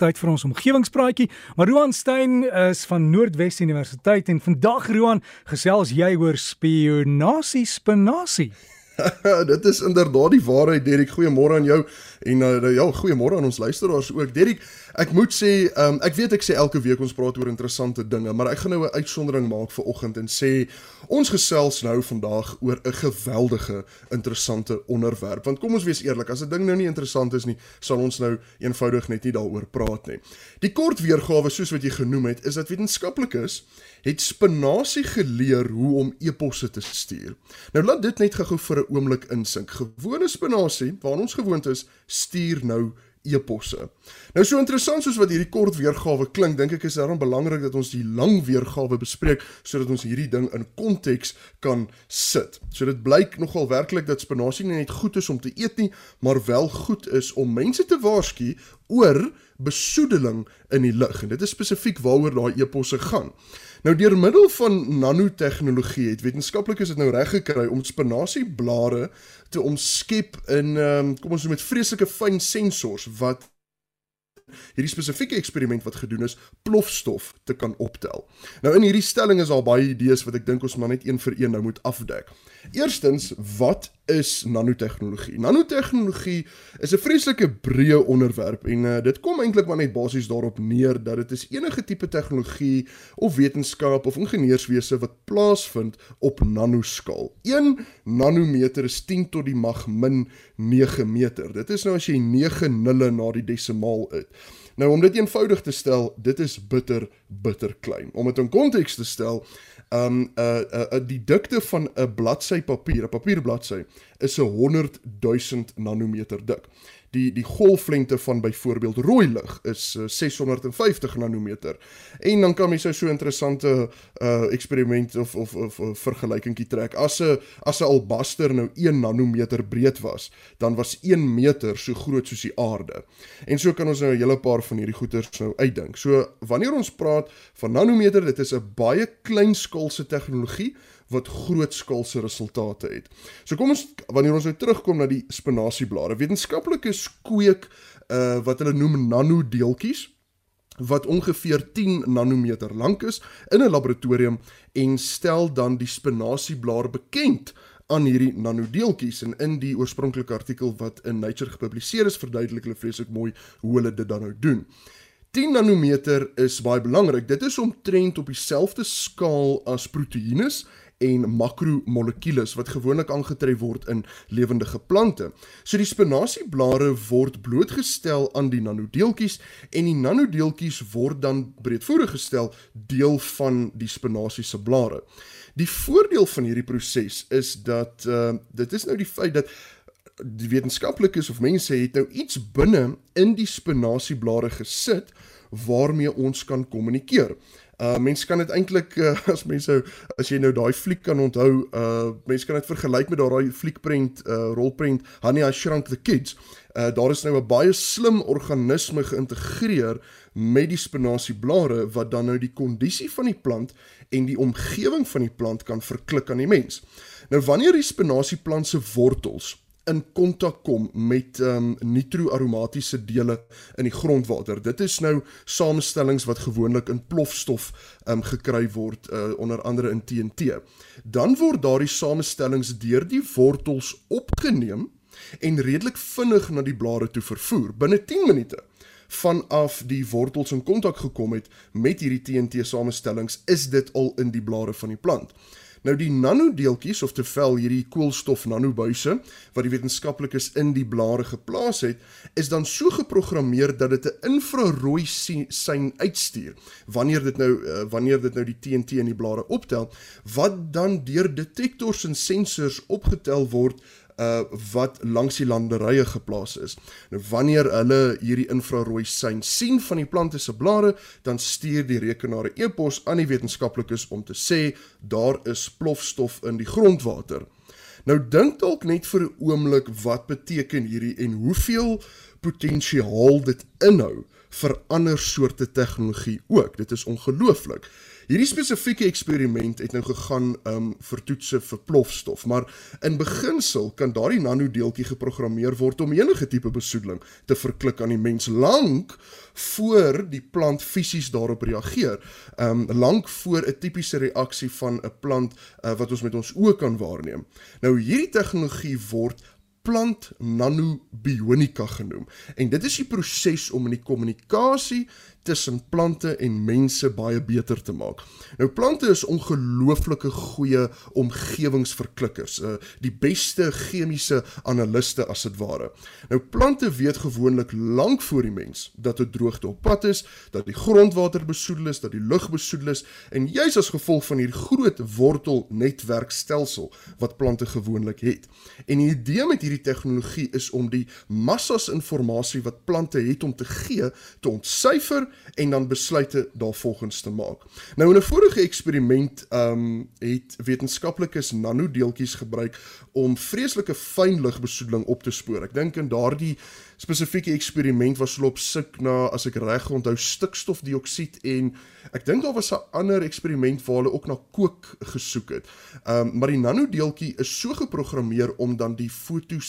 tyd vir ons omgewingspraatjie. Maar Roan Stein is van Noordwes Universiteit en vandag Roan gesels jy oor spionasie spinasie. Dit is inderdaad die waarheid Derek. Goeiemôre aan jou en uh, ja, goeiemôre aan ons luisteraars ook. Derek, ek moet sê, um, ek weet ek sê elke week ons praat oor interessante dinge, maar ek gaan nou 'n uitsondering maak vir oggend en sê ons gesels nou vandag oor 'n geweldige interessante onderwerp. Want kom ons wees eerlik, as 'n ding nou nie interessant is nie, sal ons nou eenvoudig net nie daaroor praat nie. Die kort weergawe soos wat jy genoem het, is dat wetenskaplikes het spinasie geleer hoe om eposse te stuur. Nou laat dit net gou vir 'n oomblik insink. Gewone spinasie, waarna ons gewoond is, stuur nou eposse. Nou so interessant soos wat hierdie kort weergawe klink, dink ek is daarom belangrik dat ons die lang weergawe bespreek sodat ons hierdie ding in konteks kan sit. So dit blyk nogal werklik dat spinasie nie net goed is om te eet nie, maar wel goed is om mense te waarsku oor besoedeling in die lug. En dit is spesifiek waaroor daai eposse gaan. Nou deur middel van nanotegnologie het wetenskaplikes dit nou reg gekry om spinasieblare te omskep in um, kom ons noem dit vreeslike fyn sensors wat hierdie spesifieke eksperiment wat gedoen is plofstof te kan optel. Nou in hierdie stelling is daar baie idees wat ek dink ons maar net een vir een nou moet afdek. Eerstens, wat is nanotegnologie? Nanotegnologie is 'n vreeslike breë onderwerp en uh, dit kom eintlik maar net basies daarop neer dat dit is enige tipe tegnologie of wetenskap of ingenieurswese wat plaasvind op nanoskaal. 1 nanometer is 10 tot die mag min 9 meter. Dit is nou as jy 9 nulle na die desimaal uit. Nou om dit eenvoudig te stel, dit is bitter bitter klein. Om dit in konteks te stel, um uh, uh, uh die dikte van 'n bladsy papier, 'n papierbladsy is 'n 100 000 nanometer dik die die golflengte van byvoorbeeld rooi lig is uh, 650 nanometer. En dan kan nou so 'n interessante uh eksperiment of of of, of vergelykingkie trek. As 'n as 'n albaster nou 1 nanometer breed was, dan was 1 meter so groot soos die aarde. En so kan ons nou 'n hele paar van hierdie goeters nou uitdink. So wanneer ons praat van nanometer, dit is 'n baie kleinskaalse tegnologie wat grootskaalse resultate het. So kom ons wanneer ons nou terugkom na die spinasieblare. Wetenskaplikes kweek uh wat hulle noem nanodeeltjies wat ongeveer 10 nanometer lank is in 'n laboratorium en stel dan die spinasieblaar bekend aan hierdie nanodeeltjies en in die oorspronklike artikel wat in Nature gepubliseer is verduidelik hulle vreeslik mooi hoe hulle dit dan nou doen. 10 nanometer is baie belangrik. Dit is omtrent op dieselfde skaal as proteïnes en makromolekules wat gewoonlik aangetref word in lewendige plante. So die spinasieblare word blootgestel aan die nanodeeltjies en die nanodeeltjies word dan breedvoerig gestel deel van die spinasie se blare. Die voordeel van hierdie proses is dat uh, dit is nou die feit dat die wetenskaplikes of mense het nou iets binne in die spinasieblare gesit waarmee ons kan kommunikeer. Uh mense kan dit eintlik uh, as mense as jy nou daai fliek kan onthou, uh mense kan dit vergelyk met daai fliekprent uh rolprent Honey I Shrunk the Kids. Uh daar is nou 'n baie slim organisme geïntegreer met die spinasieblare wat dan nou die kondisie van die plant en die omgewing van die plant kan verklik aan die mens. Nou wanneer die spinasieplant se wortels in kontak kom met um nitroaromatiese dele in die grondwater. Dit is nou samestellings wat gewoonlik in plofstof um gekry word uh, onder andere in TNT. Dan word daardie samestellings deur die wortels opgeneem en redelik vinnig na die blare toe vervoer binne 10 minute vanaf die wortels in kontak gekom het met hierdie TNT samestellings is dit al in die blare van die plant. Nou die nanodeeltjies of te vel hierdie koolstof nanobuise wat die wetenskaplikes in die blare geplaas het, is dan so geprogrammeer dat dit 'n infrarooi sein uitstuur. Wanneer dit nou uh, wanneer dit nou die TNT in die blare optel wat dan deur detektors en sensors opgetel word uh wat langs die landerye geplaas is. Nou wanneer hulle hierdie infrarooi sein sien van die plante se blare, dan stuur die rekenaar 'n e-pos aan die wetenskaplikes om te sê daar is plofstof in die grondwater. Nou dink dalk net vir 'n oomblik wat beteken hierdie en hoeveel potensiaal dit inhou vir ander soorte tegnologie ook. Dit is ongelooflik. Hierdie spesifieke eksperiment het nou gegaan um vir toetse vir plofstof, maar in beginsel kan daardie nanodeeltjie geprogrammeer word om enige tipe besoedeling te verklik aan die mens lank voor die plant fisies daarop reageer. Um lank voor 'n tipiese reaksie van 'n plant uh, wat ons met ons oë kan waarneem. Nou hierdie tegnologie word plant nanobionika genoem. En dit is die proses om in die kommunikasie tussen plante en mense baie beter te maak. Nou plante is ongelooflike goeie omgewingsverklikkers, uh, die beste chemiese analiste as dit ware. Nou plante weet gewoonlik lank voor die mens dat 'n droogte op pad is, dat die grondwater besoedel is, dat die lug besoedel is en juis as gevolg van hierdie groot wortelnetwerkstelsel wat plante gewoonlik het. En die idee met hierdie tegnologie is om die massas inligting wat plante het om te gee te ontsyfer en dan besluite daarvolgens te maak. Nou in 'n vorige eksperiment ehm um, het wetenskaplikes nanodeeltjies gebruik om vreeslike fyn ligbesoedeling op te spoor. Ek dink in daardie spesifieke eksperiment was hulle op soek na as ek reg onthou stikstofdioksied en ek dink daar was 'n ander eksperiment waar hulle ook na kook gesoek het. Ehm um, maar die nanodeeltjie is so geprogrammeer om dan die fotosintese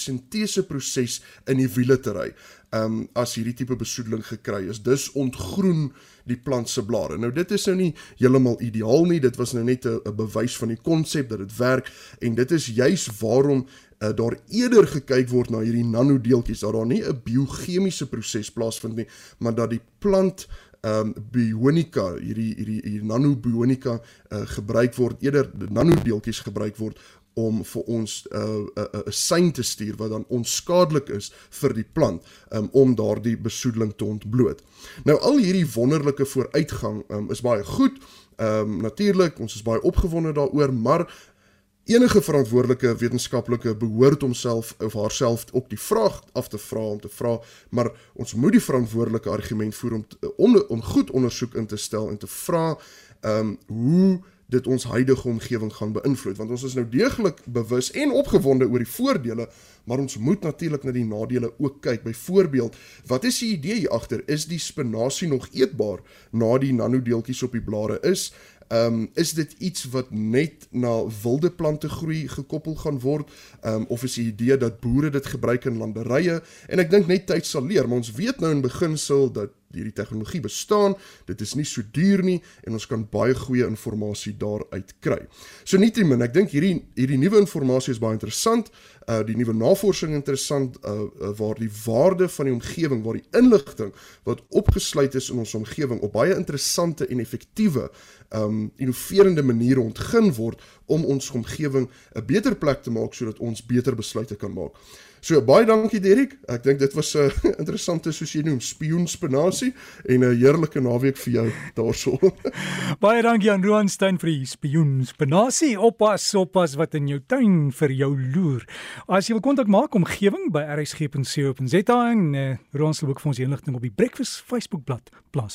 proses in die wiele te ry ehm um, as hierdie tipe besoedeling gekry is. Dus ontgroen die plant se blare. Nou dit is nou nie heeltemal ideaal nie. Dit was nou net 'n bewys van die konsep dat dit werk en dit is juis waarom uh, daar eerder gekyk word na hierdie nanodeeltjies dat daar nie 'n biochemiese proses plaasvind nie, maar dat die plant ehm um, bionika hierdie hierdie hier nanobionika uh, gebruik word eerder nanodeeltjies gebruik word om vir ons 'n uh, 'n uh, 'n sein te stuur wat dan onskadelik is vir die plant um, om daardie besoedeling te ontbloot. Nou al hierdie wonderlike vooruitgang um, is baie goed. Ehm um, natuurlik, ons is baie opgewonde daaroor, maar enige verantwoordelike wetenskaplike behoort homself of haarself ook die vraag af te vra om te vra, maar ons moet die verantwoordelike argument voer om om, om goed ondersoek in te stel en te vra ehm um, hoe dit ons huidige omgewing gaan beïnvloed. Want ons is nou deeglik bewus en opgewonde oor die voordele maar ons moet natuurlik na die nadele ook kyk. Byvoorbeeld wat is die idee hier agter? Is die spinasie nog eetbaar na die nanodeeltjies op die blare is? Ehm um, is dit iets wat net na wilde plante groei gekoppel gaan word? Ehm um, of is die idee dat boere dit gebruik in landerye? En ek dink net tyd sal leer maar ons weet nou in beginsel dat hierdie tegnologie bestaan. Dit is nie so duur nie en ons kan baie goeie inligting daaruit kry. So nietemin, ek dink hierdie hierdie nuwe inligting is baie interessant. Uh die nuwe navorsing interessant uh, uh waar die waarde van die omgewing, waar die inligting wat opgesluit is in ons omgewing op baie interessante en effektiewe um innoverende maniere ontgin word om ons omgewing 'n beter plek te maak sodat ons beter besluite kan maak. So baie dankie Derek. Ek dink dit was 'n uh, interessante soos jy noem spioenspinasie en 'n heerlike naweek vir jou daarso. baie dankie aan Roan Stein vir die spioenspinasie. Oppas, oppas wat in jou tuin vir jou loer. As jy wil kontak maak omgewing by rsg.co.za en uh, Roan sal ook vir ons inligting op die Breakfast Facebook bladsy plaas.